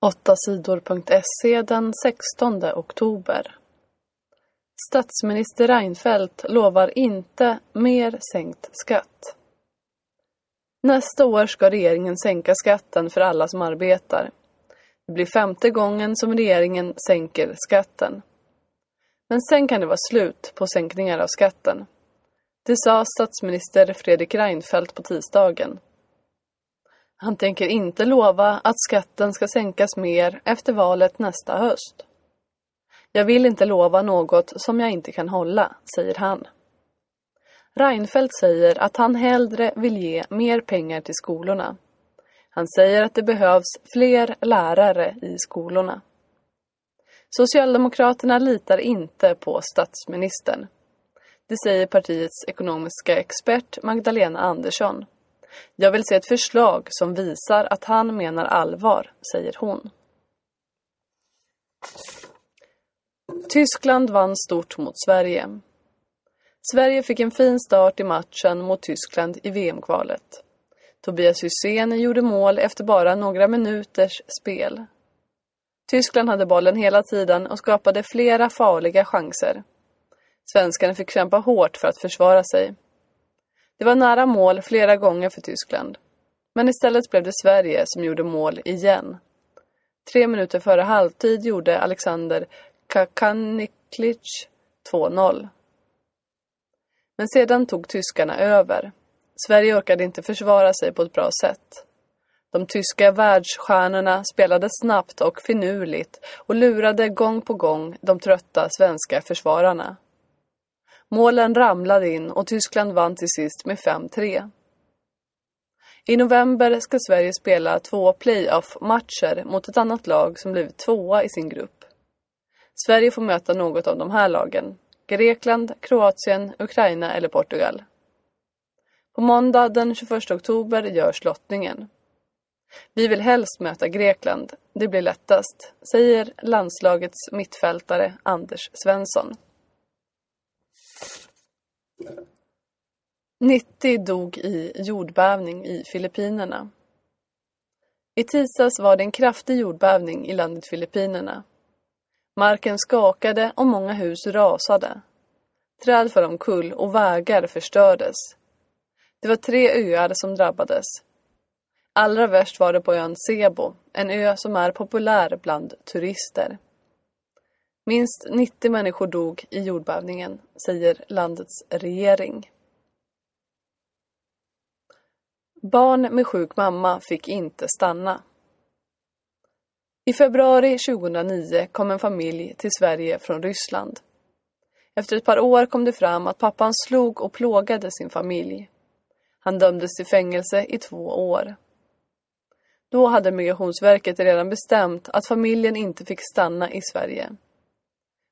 8 sidor.se den 16 oktober. Statsminister Reinfeldt lovar inte mer sänkt skatt. Nästa år ska regeringen sänka skatten för alla som arbetar. Det blir femte gången som regeringen sänker skatten. Men sen kan det vara slut på sänkningar av skatten. Det sa statsminister Fredrik Reinfeldt på tisdagen. Han tänker inte lova att skatten ska sänkas mer efter valet nästa höst. Jag vill inte lova något som jag inte kan hålla, säger han. Reinfeldt säger att han hellre vill ge mer pengar till skolorna. Han säger att det behövs fler lärare i skolorna. Socialdemokraterna litar inte på statsministern. Det säger partiets ekonomiska expert Magdalena Andersson. Jag vill se ett förslag som visar att han menar allvar, säger hon. Tyskland vann stort mot Sverige. Sverige fick en fin start i matchen mot Tyskland i VM-kvalet. Tobias Hysén gjorde mål efter bara några minuters spel. Tyskland hade bollen hela tiden och skapade flera farliga chanser. Svenskarna fick kämpa hårt för att försvara sig. Det var nära mål flera gånger för Tyskland. Men istället blev det Sverige som gjorde mål igen. Tre minuter före halvtid gjorde Alexander Kakaniklic 2-0. Men sedan tog tyskarna över. Sverige orkade inte försvara sig på ett bra sätt. De tyska världsstjärnorna spelade snabbt och finurligt och lurade gång på gång de trötta svenska försvararna. Målen ramlade in och Tyskland vann till sist med 5-3. I november ska Sverige spela två playoff-matcher mot ett annat lag som blivit tvåa i sin grupp. Sverige får möta något av de här lagen. Grekland, Kroatien, Ukraina eller Portugal. På måndag den 21 oktober görs lottningen. Vi vill helst möta Grekland. Det blir lättast, säger landslagets mittfältare Anders Svensson. 90 dog i jordbävning i Filippinerna. I tisdags var det en kraftig jordbävning i landet Filippinerna. Marken skakade och många hus rasade. Träd föll omkull och vägar förstördes. Det var tre öar som drabbades. Allra värst var det på ön Sebo, en ö som är populär bland turister. Minst 90 människor dog i jordbävningen, säger landets regering. Barn med sjuk mamma fick inte stanna. I februari 2009 kom en familj till Sverige från Ryssland. Efter ett par år kom det fram att pappan slog och plågade sin familj. Han dömdes till fängelse i två år. Då hade Migrationsverket redan bestämt att familjen inte fick stanna i Sverige.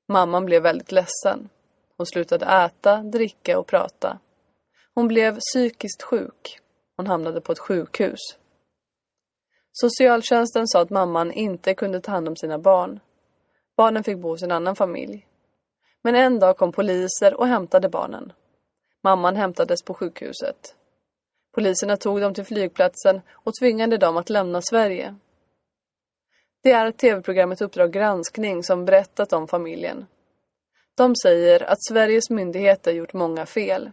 Mamman blev väldigt ledsen. Hon slutade äta, dricka och prata. Hon blev psykiskt sjuk. Hon hamnade på ett sjukhus. Socialtjänsten sa att mamman inte kunde ta hand om sina barn. Barnen fick bo hos en annan familj. Men en dag kom poliser och hämtade barnen. Mamman hämtades på sjukhuset. Poliserna tog dem till flygplatsen och tvingade dem att lämna Sverige. Det är tv-programmet Uppdrag granskning som berättat om familjen. De säger att Sveriges myndigheter gjort många fel.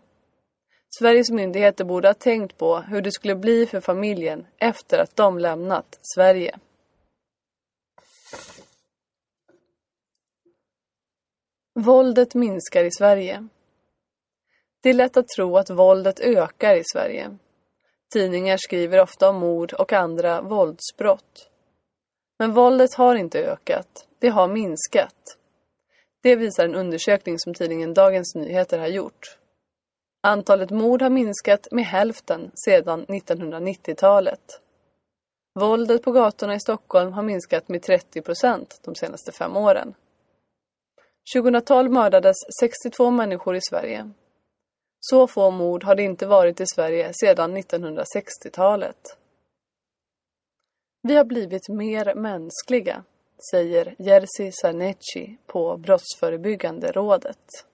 Sveriges myndigheter borde ha tänkt på hur det skulle bli för familjen efter att de lämnat Sverige. Våldet minskar i Sverige. Det är lätt att tro att våldet ökar i Sverige. Tidningar skriver ofta om mord och andra våldsbrott. Men våldet har inte ökat, det har minskat. Det visar en undersökning som tidningen Dagens Nyheter har gjort. Antalet mord har minskat med hälften sedan 1990-talet. Våldet på gatorna i Stockholm har minskat med 30 procent de senaste fem åren. 2012 mördades 62 människor i Sverige. Så få mord har det inte varit i Sverige sedan 1960-talet. Vi har blivit mer mänskliga, säger Jerzy Sarnecki på Brottsförebyggande rådet.